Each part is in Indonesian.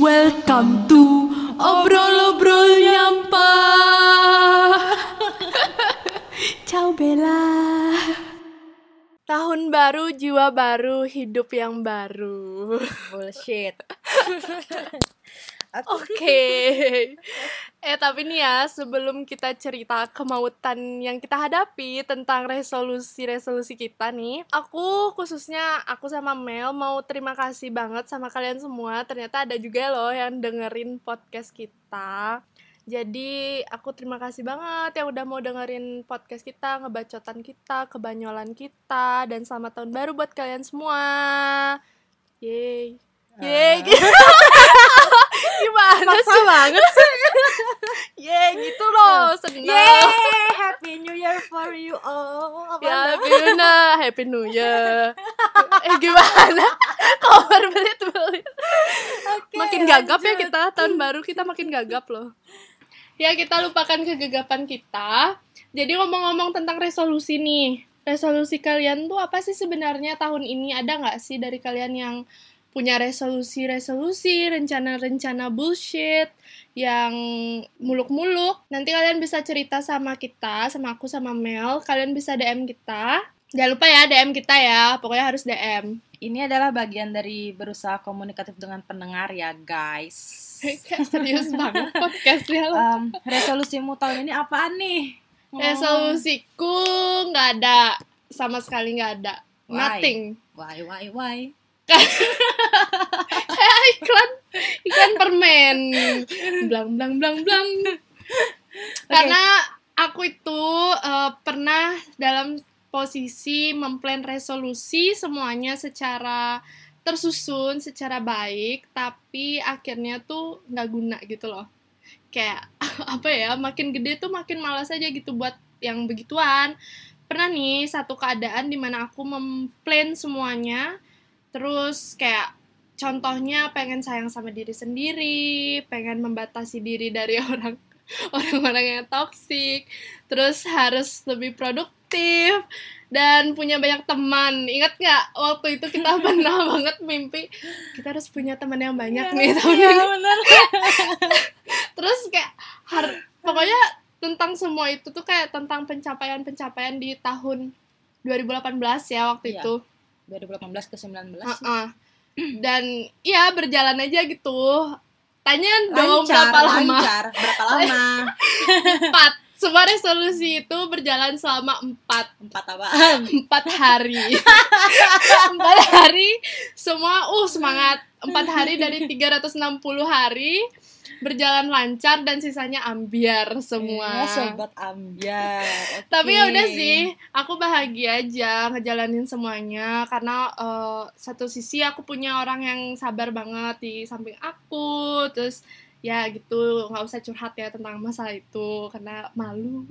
Welcome to obrol-obrol nyampah. Ciao Bella. Tahun baru, jiwa baru, hidup yang baru. Bullshit. Oke. Eh tapi nih ya, sebelum kita cerita kemautan yang kita hadapi tentang resolusi-resolusi kita nih, aku khususnya aku sama Mel mau terima kasih banget sama kalian semua. Ternyata ada juga loh yang dengerin podcast kita. Jadi aku terima kasih banget yang udah mau dengerin podcast kita, ngebacotan kita, kebanyolan kita, dan selamat tahun baru buat kalian semua. Yeay. Yeay. Gimana Maksa sih? banget sih. Yeay gitu loh, seneng. Yeay, Happy New Year for you all. Apa Ya? Happy New Year, Happy New Year. eh gimana? Kok berbelit-belit? Oke, makin gagap ya kita tahun baru kita makin gagap loh. Ya kita lupakan kegagapan kita. Jadi ngomong-ngomong tentang resolusi nih, resolusi kalian tuh apa sih sebenarnya tahun ini? Ada nggak sih dari kalian yang punya resolusi-resolusi, rencana-rencana bullshit yang muluk-muluk? Nanti kalian bisa cerita sama kita, sama aku sama Mel. Kalian bisa DM kita. Jangan lupa ya DM kita ya, pokoknya harus DM. Ini adalah bagian dari berusaha komunikatif dengan pendengar ya, guys. Serius banget podcastnya. Em, resolusimu tahun ini apaan nih? Oh, Resolusiku nggak ada sama sekali nggak ada. Why? Nothing. Why, why, why? Kayak iklan iklan permen. Blang blang blang blang. Karena aku itu eh, pernah dalam posisi memplan resolusi semuanya secara tersusun, secara baik, tapi akhirnya tuh nggak guna gitu loh. Kayak apa ya, makin gede tuh makin malas aja gitu buat yang begituan. Pernah nih satu keadaan di mana aku memplan semuanya, terus kayak contohnya pengen sayang sama diri sendiri, pengen membatasi diri dari orang orang-orang yang toksik, terus harus lebih produktif dan punya banyak teman. Ingat nggak waktu itu kita pernah banget mimpi kita harus punya teman yang banyak nih tahun Iya, ini. bener. Terus kayak har- pokoknya tentang semua itu tuh kayak tentang pencapaian-pencapaian di tahun 2018 ya waktu Iya. itu. 2018 ke 19. Heeh. Dan ya berjalan aja gitu. Tanya dong Lancar, berapa lama? lancar. Berapa lama? Empat. Semua resolusi itu berjalan selama empat Empat apaan? empat hari. empat hari semua uh semangat. Empat hari dari 360 hari berjalan lancar dan sisanya ambiar semua. Ya, sobat ambiar. Oke. Tapi ya udah sih, aku bahagia aja ngejalanin semuanya karena eh, satu sisi aku punya orang yang sabar banget di samping aku, terus ya gitu nggak usah curhat ya tentang masalah itu karena malu.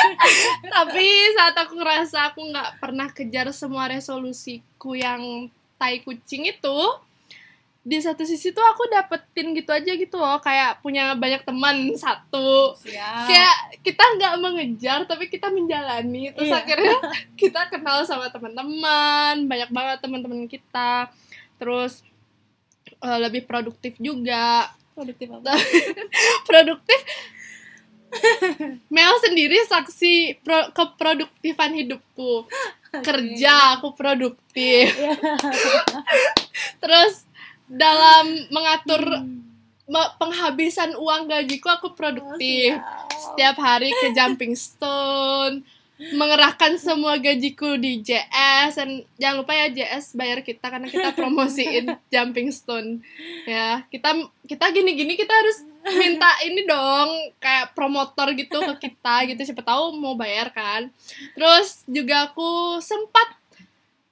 Tapi saat aku ngerasa aku nggak pernah kejar semua resolusiku yang tai kucing itu, di satu sisi tuh aku dapetin gitu aja gitu loh kayak punya banyak teman satu. Siap. kayak kita nggak mengejar tapi kita menjalani. Terus Iya. akhirnya kita kenal sama teman-teman banyak banget teman-teman kita. Terus eh, lebih produktif juga. Produktif apa? produktif? Mel sendiri saksi pro- keproduktifan hidupku. Kerja aku produktif. Terus dalam mengatur me- penghabisan uang gajiku aku produktif. Setiap hari ke jumping stone mengerahkan semua gajiku di JS dan jangan lupa ya JS bayar kita karena kita promosiin jumping stone. Ya kita kita gini-gini kita harus minta ini dong kayak promotor gitu ke kita gitu. Siapa tahu mau bayar kan. Terus juga aku sempat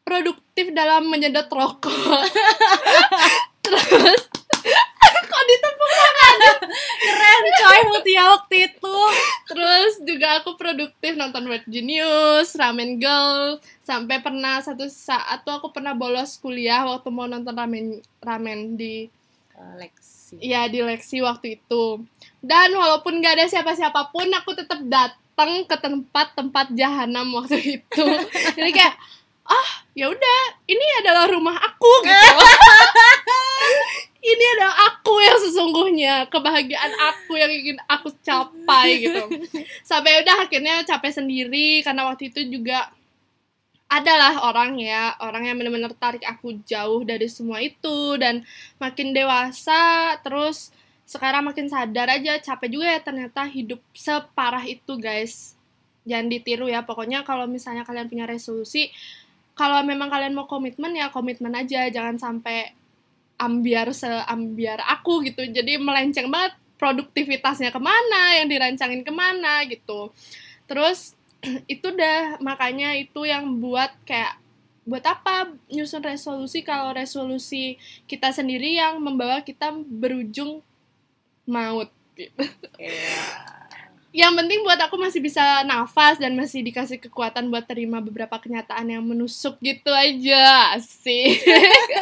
produktif dalam menyedot rokok terus kok ditepuk Keren coy Mutia waktu itu. Terus juga aku produktif nonton Red Genius, Ramen Girl, sampai pernah satu saat tuh aku pernah bolos kuliah waktu mau nonton ramen ramen di Eh, Lexi. ya di Lexi waktu itu. Dan walaupun gak ada siapa-siapa pun aku tetap datang ke tempat-tempat jahanam waktu itu. Jadi kayak ah ya udah ini adalah rumah aku gitu. ini adalah aku yang sesungguhnya kebahagiaan aku yang ingin aku capai gitu sampai udah akhirnya capek sendiri karena waktu itu juga adalah orang ya orang yang benar-benar tarik aku jauh dari semua itu dan makin dewasa terus sekarang makin sadar aja capek juga ya ternyata hidup separah itu guys jangan ditiru ya pokoknya kalau misalnya kalian punya resolusi kalau memang kalian mau komitmen ya komitmen aja. Jangan sampai ambiar seambiar aku gitu. Jadi melenceng banget produktivitasnya ke mana yang dirancangin ke mana gitu. Terus itu dah. Makanya itu yang buat kayak buat apa? Nyusun resolusi. Kalau resolusi kita sendiri yang membawa kita berujung maut gitu. Yang penting buat aku masih bisa nafas dan masih dikasih kekuatan buat terima beberapa kenyataan yang menusuk gitu aja sih.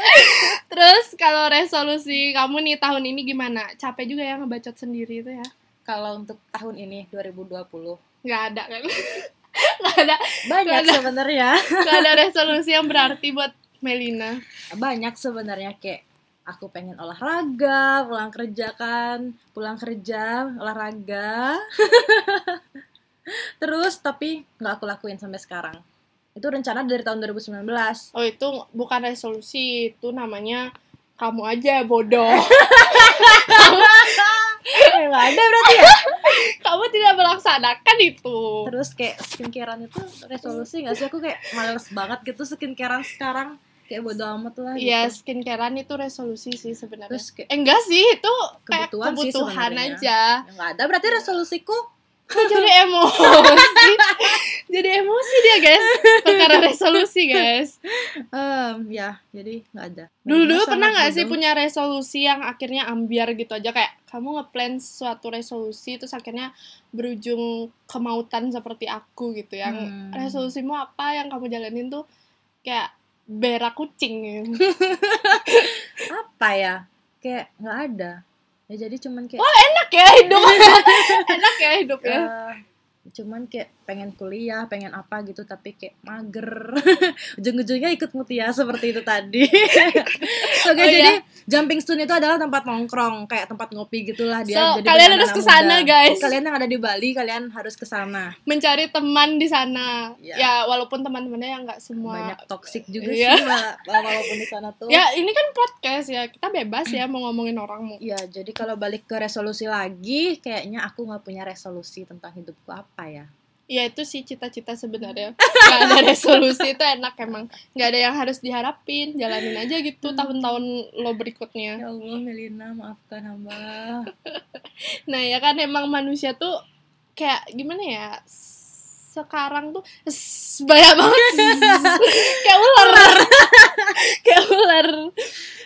Terus kalau resolusi kamu nih tahun ini gimana? Capek juga ya ngebacot sendiri itu ya? Kalau untuk tahun ini 2020 Nggak ada kan? Nggak ada, banyak sebenarnya. nggak ada resolusi yang berarti buat Melina. Banyak sebenarnya kayak aku pengen olahraga, pulang kerja kan, pulang kerja, olahraga. Terus tapi nggak aku lakuin sampai sekarang. Itu rencana dari tahun 2019. Oh itu bukan resolusi, itu namanya kamu aja bodoh. Nggak ada berarti ya? kamu tidak melaksanakan itu. Terus kayak skincarean itu resolusi nggak sih? Aku kayak males banget gitu skincarean sekarang. Kayak bodo amat lah Iya, gitu. skincarean itu resolusi sih sebenarnya. Terus kayak Eh, enggak sih, itu kayak Kebutuhan sih aja. ya nggak ada berarti resolusiku Kok jadi emosi? jadi emosi dia, guys. Perkara resolusi, guys. Em, ya jadi nggak ada. Dulu-dulu Sangat pernah nggak sih punya resolusi yang akhirnya ambiar gitu aja kayak kamu ngeplan suatu resolusi terus akhirnya berujung kemautan seperti aku gitu yang Hmm. resolusimu apa yang kamu jalanin tuh kayak berak kucing apa ya? Kayak nggak ada. Ya jadi cuman kayak enak ya hidup enak ya hidup ya eh, cuman kayak pengen kuliah, pengen apa gitu tapi kayak mager. Ujung-ujungnya ikut mutia seperti itu tadi. Oke, Oh, jadi jumping stone itu adalah tempat nongkrong, kayak tempat ngopi gitulah dia. So, jadi kalian harus ke sana, guys. Kalian yang ada di Bali, kalian harus ke sana. mencari teman di sana Ya. ya walaupun teman-temannya yang nggak semua Banyak toxic juga Iya. sih, Mbak, walaupun di sana tuh. ya ini kan podcast ya kita bebas ya mau ngomongin orang Ya, jadi kalau balik ke resolusi lagi, kayaknya aku nggak punya resolusi tentang hidupku apa ya. Ya itu sih cita-cita sebenarnya. Nggak ada resolusi itu enak emang. Nggak ada yang harus diharapin jalanin aja gitu tahun-tahun lo berikutnya. Ya Allah, Melina, maafkan hamba. nah ya kan emang manusia tuh kayak gimana ya sekarang tuh banyak banget. Kayak ular. Kayak ular.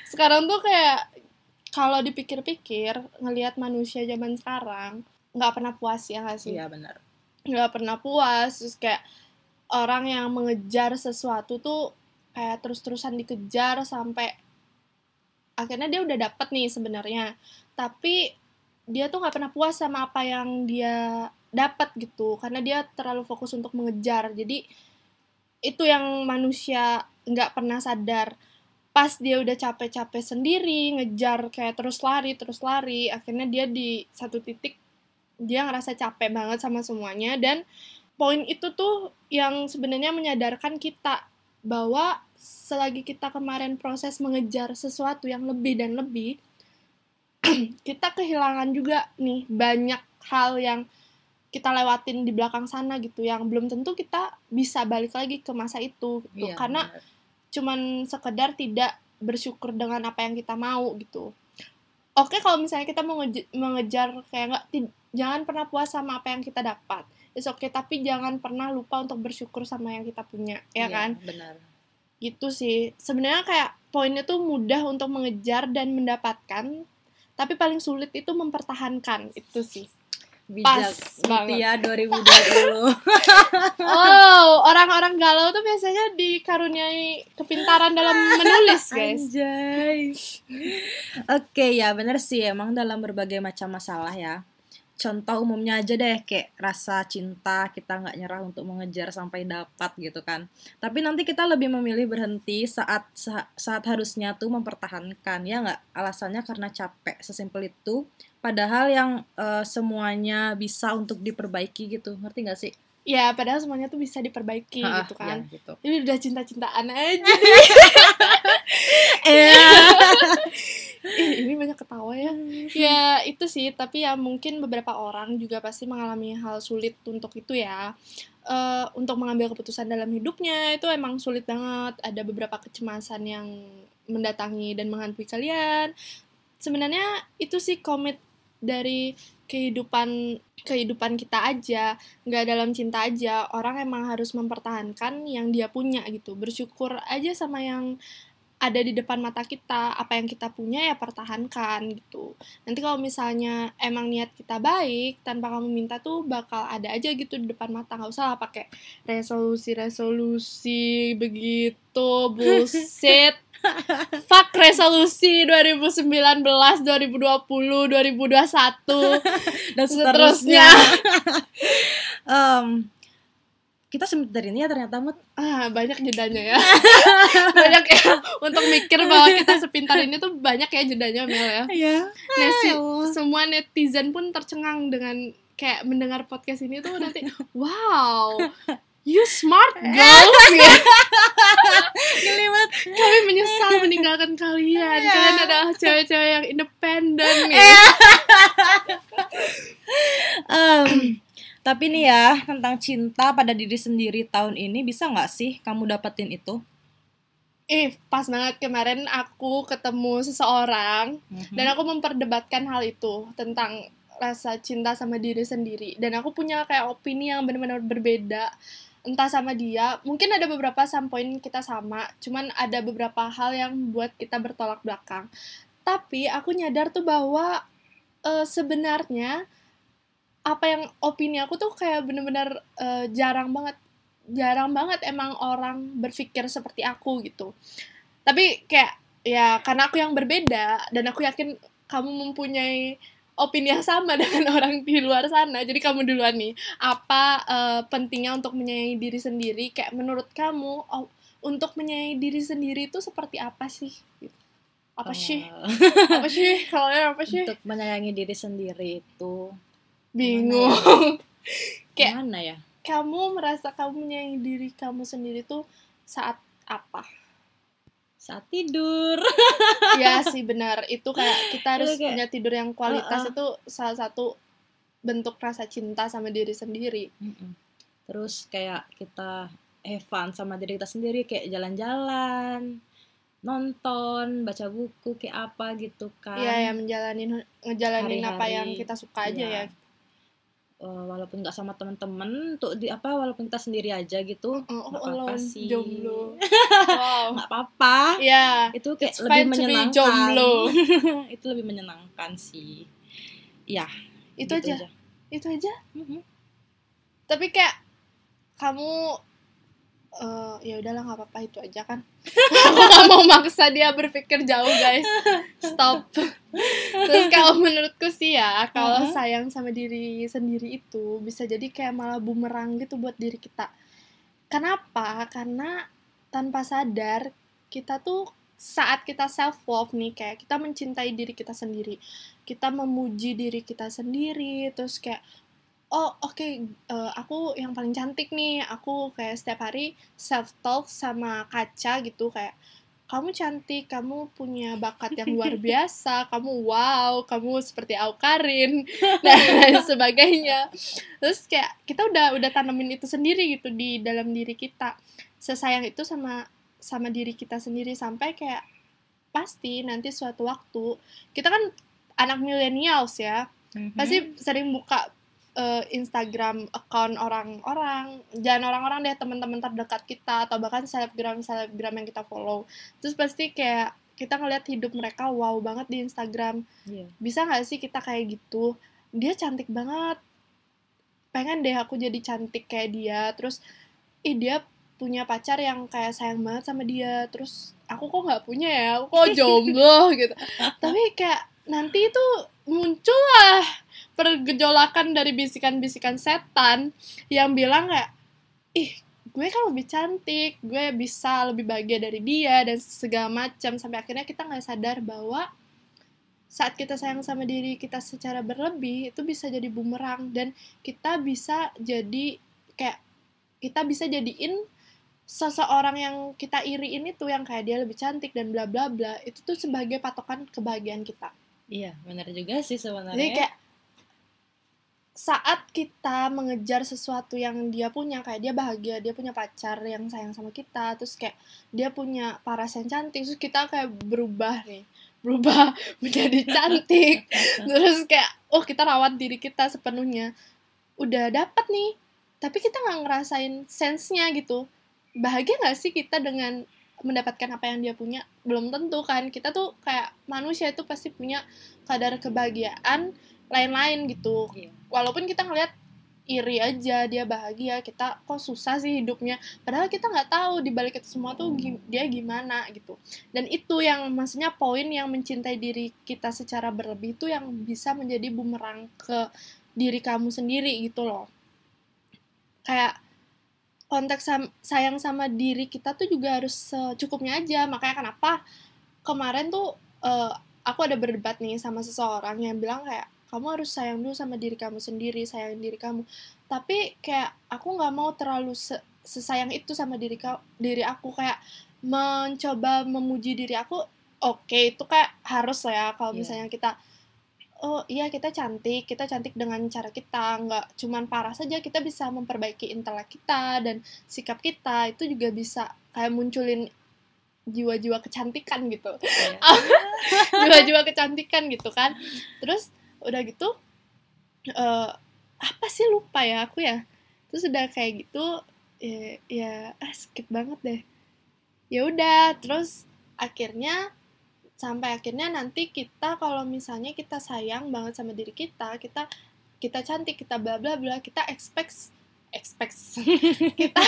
Sekarang tuh kayak kalau dipikir-pikir ngelihat manusia zaman sekarang nggak pernah puas ya nggak sih? Iya, benar. Nggak pernah puas terus kayak orang yang mengejar sesuatu tuh kayak terus-terusan dikejar sampai akhirnya dia udah dapet nih sebenarnya. Tapi dia tuh nggak pernah puas sama apa yang dia dapat gitu karena dia terlalu fokus untuk mengejar. Jadi itu yang manusia nggak pernah sadar. Pas dia udah capek-capek sendiri ngejar kayak terus lari terus lari akhirnya dia di satu titik dia ngerasa capek banget sama semuanya dan poin itu tuh yang sebenarnya menyadarkan kita bahwa selagi kita kemarin proses mengejar sesuatu yang lebih dan lebih kita kehilangan juga nih banyak hal yang kita lewatin di belakang sana gitu yang belum tentu kita bisa balik lagi ke masa itu gitu Iya, karena cuman sekedar tidak bersyukur dengan apa yang kita mau gitu. Oke kalau misalnya kita mau mengejar kayak nggak jangan pernah puas sama apa yang kita dapat. It's okay tapi jangan pernah lupa untuk bersyukur sama yang kita punya, ya Iya, kan? Benar. Gitu sih. Sebenarnya kayak poinnya tuh mudah untuk mengejar dan mendapatkan, tapi paling sulit itu mempertahankan itu sih. Pas Bijak banget. Mutia 2020. Oh, orang-orang galau tuh biasanya dikaruniai kepintaran dalam menulis, guys. Anjay. Oke ya bener sih emang dalam berbagai macam masalah ya. Contoh umumnya aja deh kayak rasa cinta kita nggak nyerah untuk mengejar sampai dapat gitu kan. Tapi nanti kita lebih memilih berhenti saat sa- saat harusnya tuh mempertahankan ya nggak? Alasannya karena capek sesimpel itu. Padahal yang eh, semuanya bisa untuk diperbaiki gitu ngerti nggak sih? Ya padahal semuanya tuh bisa diperbaiki Ha-ah, gitu kan. ya, gitu. Ini udah cinta-cintaan aja Ih, ini banyak ketawa ya. Ya itu sih. Tapi ya mungkin beberapa orang juga pasti mengalami hal sulit untuk itu ya. Eh, untuk mengambil keputusan dalam hidupnya itu emang sulit banget. Ada beberapa kecemasan yang mendatangi dan menghantui kalian. Sebenarnya itu sih komit dari kehidupan kehidupan kita aja. Nggak dalam cinta aja. Orang emang harus mempertahankan yang dia punya gitu. Bersyukur aja sama yang ada di depan mata kita apa yang kita punya ya pertahankan gitu. Nanti kalau misalnya emang niat kita baik tanpa kamu minta tuh bakal ada aja gitu di depan mata. Nggak usah lah pakai resolusi resolusi begitu bullshit. Fuck resolusi 2019 2020 2021 dan seterusnya. Em, kita sebentar ini ya ternyata Mut. ah banyak jedanya ya banyak ya untuk mikir bahwa kita sepintar ini tuh banyak ya jedanya Mel ya Iya. Nesi, Ya semua netizen pun tercengang dengan kayak mendengar podcast ini tuh nanti wow you smart girls ya. Gelimat. kami menyesal meninggalkan kalian Iya. kalian adalah cewek-cewek yang independen nih Em, tapi nih ya tentang cinta pada diri sendiri tahun ini bisa nggak sih kamu dapetin itu? Ih, pas banget kemarin aku ketemu seseorang Mhm. dan aku memperdebatkan hal itu tentang rasa cinta sama diri sendiri dan aku punya kayak opini yang benar-benar berbeda entah sama dia mungkin ada beberapa some point kita sama cuman ada beberapa hal yang buat kita bertolak belakang tapi aku nyadar tuh bahwa eh, sebenarnya apa yang opini aku tuh kayak bener-bener eh, jarang banget jarang banget emang orang berpikir seperti aku gitu. Tapi kayak ya karena aku yang berbeda dan aku yakin kamu mempunyai opini yang sama dengan orang di luar sana jadi kamu duluan nih apa eh, pentingnya untuk menyayangi diri sendiri? Kayak menurut kamu oh, untuk menyayangi diri sendiri itu seperti apa sih? Apa sih? Apa sih? Kalau apa sih? untuk menyayangi diri sendiri itu bingung Kayak- gimana ya? kamu merasa kamu menyayangi diri kamu sendiri tuh saat apa Saat tidur. ya sih benar itu kayak kita harus Itu kayak- punya tidur yang kualitas Uh-uh. itu salah satu bentuk rasa cinta sama diri sendiri Mm-mm. Terus kayak kita have fun sama diri kita sendiri kayak jalan-jalan, nonton, baca buku kayak apa gitu kan. Iya ya menjalanin ngejalanin apa Hari-hari, yang kita suka aja iya. ya Eh, walaupun nggak sama temen-temen untuk di apa walaupun kita sendiri aja gitu oh, oh, alone, sih. jomblo. Wow. Nggak apa-apa. Ya itu kayak It's lebih menyenangkan. jomblo. itu lebih menyenangkan sih. Ya itu gitu aja. itu aja? Mhm. tapi kayak kamu eh ya udahlah nggak apa-apa itu aja kan. Aku nggak mau maksa dia berpikir jauh guys. Stop. Terus kalau menurutku sih ya kalau Mhm. sayang sama diri sendiri itu bisa jadi kayak malah bumerang gitu buat diri kita. Kenapa? Karena tanpa sadar kita tuh saat kita self love nih kayak kita mencintai diri kita sendiri. Kita memuji diri kita sendiri terus kayak oh oke eh, aku yang paling cantik nih. Aku kayak setiap hari self talk sama kaca gitu kayak kamu cantik kamu punya bakat yang luar biasa kamu wow kamu seperti Aukarin dan lain sebagainya. Terus kayak kita udah udah tanemin itu sendiri gitu di dalam diri kita. Sesayang itu sama sama diri kita sendiri sampai kayak pasti nanti suatu waktu kita kan anak millennials ya Mhm. pasti sering buka eh, Instagram account orang-orang. Jangan orang-orang deh teman-teman terdekat kita atau bahkan selebgram selebgram yang kita follow. Terus pasti kayak kita ngeliat hidup mereka wow banget di Instagram. Iya. bisa nggak sih kita kayak gitu? Dia cantik banget. Pengen deh aku jadi cantik kayak dia. Terus ih dia punya pacar yang kayak sayang banget sama dia. Terus aku kok nggak punya ya? Aku kok jomblo gitu. Tapi kayak nanti itu muncul lah pergejolakan dari bisikan-bisikan setan yang bilang kayak ih gue kan lebih cantik gue bisa lebih bahagia dari dia dan segala macam. Sampai akhirnya kita nggak sadar bahwa saat kita sayang sama diri kita secara berlebih itu bisa jadi bumerang. Dan kita bisa jadi kayak kita bisa jadiin seseorang yang kita iriin itu yang kayak dia lebih cantik dan bla bla bla itu tuh sebagai patokan kebahagiaan kita. Iya, benar juga sih sebenarnya. jadi kayak saat kita mengejar sesuatu yang dia punya kayak dia bahagia dia punya pacar yang sayang sama kita terus kayak dia punya paras yang cantik terus kita kayak berubah nih berubah menjadi cantik. Terus kayak oh kita rawat diri kita sepenuhnya. Udah dapat nih tapi kita nggak ngerasain sense-nya gitu. Bahagia nggak sih kita dengan mendapatkan apa yang dia punya? Belum tentu kan kita tuh kayak manusia itu pasti punya kadar kebahagiaan lain-lain gitu. Iya. walaupun kita ngeliat iri aja dia bahagia kita kok susah sih hidupnya. Padahal kita nggak tahu di balik itu semua tuh dia gimana gitu. Dan itu yang maksudnya poin yang mencintai diri kita secara berlebih itu yang bisa menjadi bumerang ke diri kamu sendiri gitu loh. Kayak konteks sayang sama diri kita tuh juga harus secukupnya aja. Makanya kenapa kemarin tuh eh, aku ada berdebat nih sama seseorang yang bilang kayak kamu harus sayang dulu sama diri kamu sendiri sayang diri kamu. Tapi kayak aku nggak mau terlalu se- sesayang itu sama diri kau diri aku. Kayak mencoba memuji diri aku oke itu kayak harus lah ya kalau Iya. misalnya kita oh iya kita cantik kita cantik dengan cara kita. Nggak cuman parah saja kita bisa memperbaiki intelek kita dan sikap kita. Itu juga bisa kayak munculin jiwa-jiwa kecantikan gitu. Iya. jiwa-jiwa kecantikan gitu kan. Terus udah gitu eh apa sih lupa ya aku ya? Terus udah kayak gitu ya, ya ah, skip banget deh. Ya udah terus akhirnya sampai akhirnya nanti kita kalau misalnya kita sayang banget sama diri kita kita kita cantik kita bla bla bla kita expect expect. Kita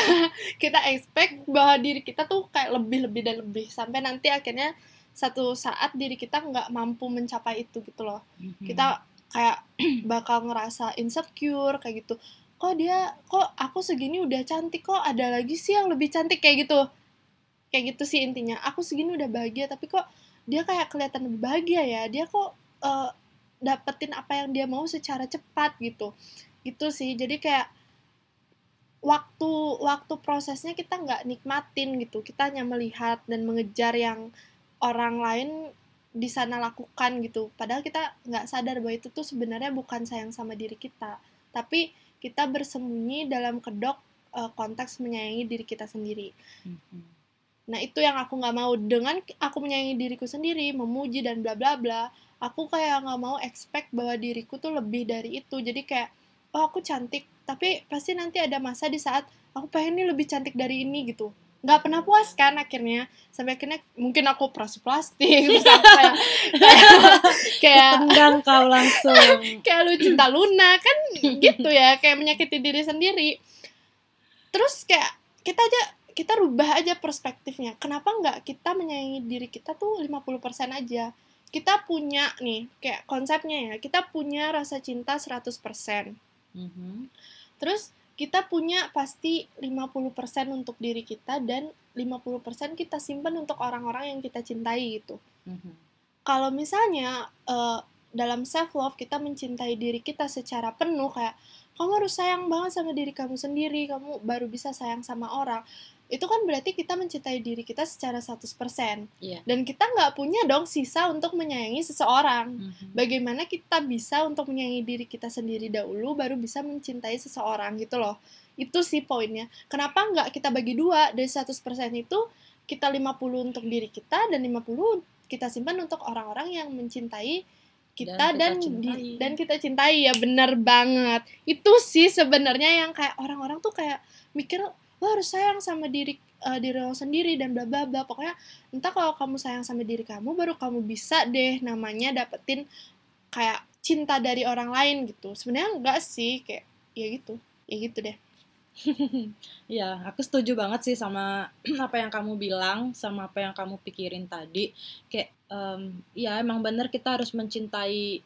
kita expect bahwa diri kita tuh kayak lebih lebih dan lebih. Sampai nanti akhirnya satu saat diri kita nggak mampu mencapai itu gitu loh. Mhm. kita kayak bakal ngerasa insecure kayak gitu. Kok dia kok aku segini udah cantik kok ada lagi sih yang lebih cantik? Kayak gitu. Kayak gitu sih intinya. Aku segini udah bahagia tapi kok dia kayak kelihatan lebih bahagia ya? Dia kok eh, dapetin apa yang dia mau secara cepat gitu. Gitu sih. Jadi kayak waktu waktu prosesnya kita nggak nikmatin gitu. Kita hanya melihat dan mengejar yang orang lain di sana lakukan gitu padahal kita nggak sadar bahwa itu tuh sebenarnya bukan sayang sama diri kita tapi kita bersembunyi dalam kedok eh, konteks menyayangi diri kita sendiri Mhm. Nah itu yang aku nggak mau dengan aku menyayangi diriku sendiri, memuji dan bla bla bla. Aku kayak nggak mau expect bahwa diriku tuh lebih dari itu. Jadi kayak oh aku cantik, tapi pasti nanti ada masa di saat aku pengen nih lebih cantik dari ini gitu. Nggak pernah puas kan akhirnya. Sampai akhirnya mungkin aku operasi plastik terus aku kayak kayak, Tendang kau langsung. kayak lu cinta Luna kan gitu ya kayak menyakiti diri sendiri. Terus kayak kita aja kita rubah aja perspektifnya. Kenapa nggak kita menyayangi diri kita tuh 50% aja? Kita punya nih kayak konsepnya ya kita punya rasa cinta 100% Mhm. terus kita punya pasti 50% untuk diri kita dan 50% kita simpan untuk orang-orang yang kita cintai gitu Mhm. kalau misalnya eh, dalam self love kita mencintai diri kita secara penuh kayak kamu harus sayang banget sama diri kamu sendiri kamu baru bisa sayang sama orang itu kan berarti kita mencintai diri kita secara 100% Iya. dan kita nggak punya dong sisa untuk menyayangi seseorang. Mhm. bagaimana kita bisa untuk menyayangi diri kita sendiri dahulu baru bisa mencintai seseorang gitu loh. Itu sih poinnya. Kenapa nggak kita bagi dua? Dari 100% itu kita 50 untuk diri kita dan 50 kita simpan untuk orang-orang yang mencintai kita Dan dan kita di- cintai. dan kita cintai. Ya bener banget. Itu sih sebenarnya yang kayak orang-orang tuh kayak mikir lo harus sayang sama diri eh, diri lo sendiri dan bla bla bla. Pokoknya entah kalau kamu sayang sama diri kamu baru kamu bisa deh namanya dapetin kayak cinta dari orang lain gitu. Sebenarnya enggak sih kayak ya gitu ya gitu deh. Iya, aku setuju banget sih sama apa yang kamu bilang, sama apa yang kamu pikirin tadi. Kayak, em, ya emang bener kita harus mencintai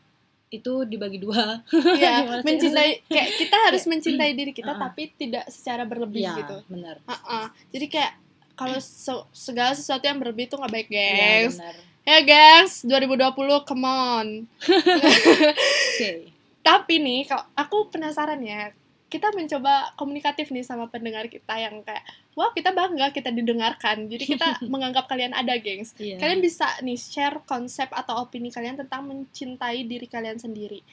itu dibagi dua. ya sih? mencintai kayak kita harus mencintai diri kita Uh-uh. tapi tidak secara berlebih Iya, gitu benar. Uh-uh. jadi kayak kalau se- segala sesuatu yang berlebih itu nggak baik Iya, gengs benar. ya gengs 2020 come on Oke. tapi nih kalau aku penasaran ya kita mencoba komunikatif nih sama pendengar kita yang kayak wah kita bangga kita didengarkan. Jadi kita menganggap kalian ada gengs. Iya. kalian bisa nih share konsep atau opini kalian tentang mencintai diri kalian sendiri.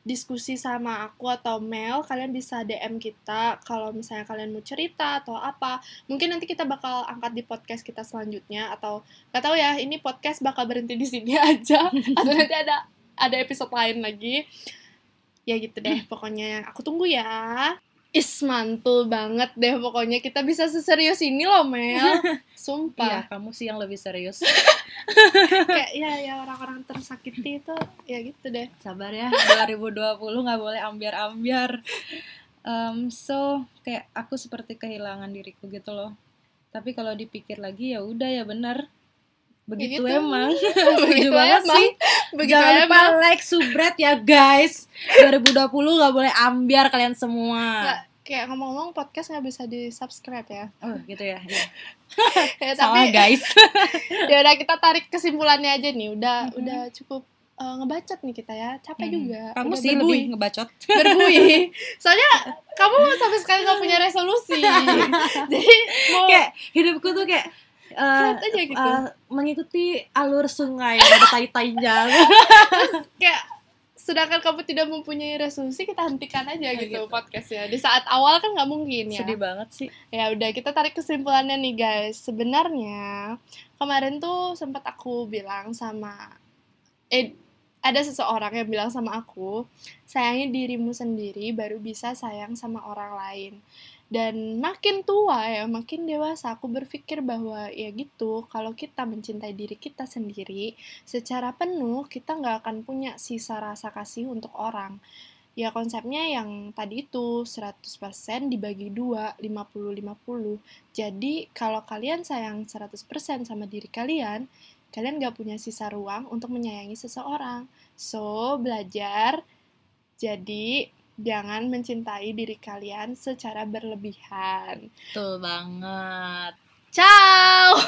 Diskusi sama aku atau Mel kalian bisa DM kita kalau misalnya kalian mau cerita atau apa. Mungkin nanti kita bakal angkat di podcast kita selanjutnya atau nggak tahu ya ini podcast bakal berhenti di sini aja. Atau nanti ada ada episode lain lagi ya gitu deh pokoknya aku tunggu ya is mantul banget deh pokoknya kita bisa seserius ini loh Mel sumpah kamu sih yang lebih serius. kayak ya ya orang-orang tersakiti itu ya gitu deh Sabar ya, 2020 nggak boleh ambiar-ambiar. Um, so kayak aku seperti kehilangan diriku gitu loh. Tapi kalau dipikir lagi ya udah ya benar. Begitu gitu. emang. begitu banget emang. sih. begitu Jangan lupa emang like, subscribe ya guys. 2020 nggak boleh ambiar kalian semua. Nggak, kayak ngomong-ngomong podcast nggak bisa di subscribe ya Oh gitu ya. iya. ya Salah tapi guys. ya udah kita tarik kesimpulannya aja nih udah Mhm. udah cukup eh, ngebacot nih kita ya capek Hmm. juga Kamu Udah sih berbui. lebih ngebacot. berbui soalnya kamu sampai sekarang nggak punya resolusi jadi mau kayak hidupku tuh kayak eh, Flat aja gitu. eh, mengikuti alur sungai ada tai-tainya. kayak sedangkan kamu tidak mempunyai resolusi kita hentikan aja Ya, gitu, gitu. podcastnya di saat awal kan nggak mungkin ya Sedih banget sih. ya udah kita tarik kesimpulannya nih guys sebenarnya kemarin tuh sempat aku bilang sama eh ada seseorang yang bilang sama aku sayangi dirimu sendiri baru bisa sayang sama orang lain dan makin tua ya makin dewasa aku berpikir bahwa ya gitu kalau kita mencintai diri kita sendiri secara penuh kita nggak akan punya sisa rasa kasih untuk orang. Ya konsepnya yang tadi itu 100% dibagi dua 50-50 jadi kalau kalian sayang 100% sama diri kalian kalian gak punya sisa ruang untuk menyayangi seseorang. So belajar jadi jangan mencintai diri kalian secara berlebihan Betul banget. ciao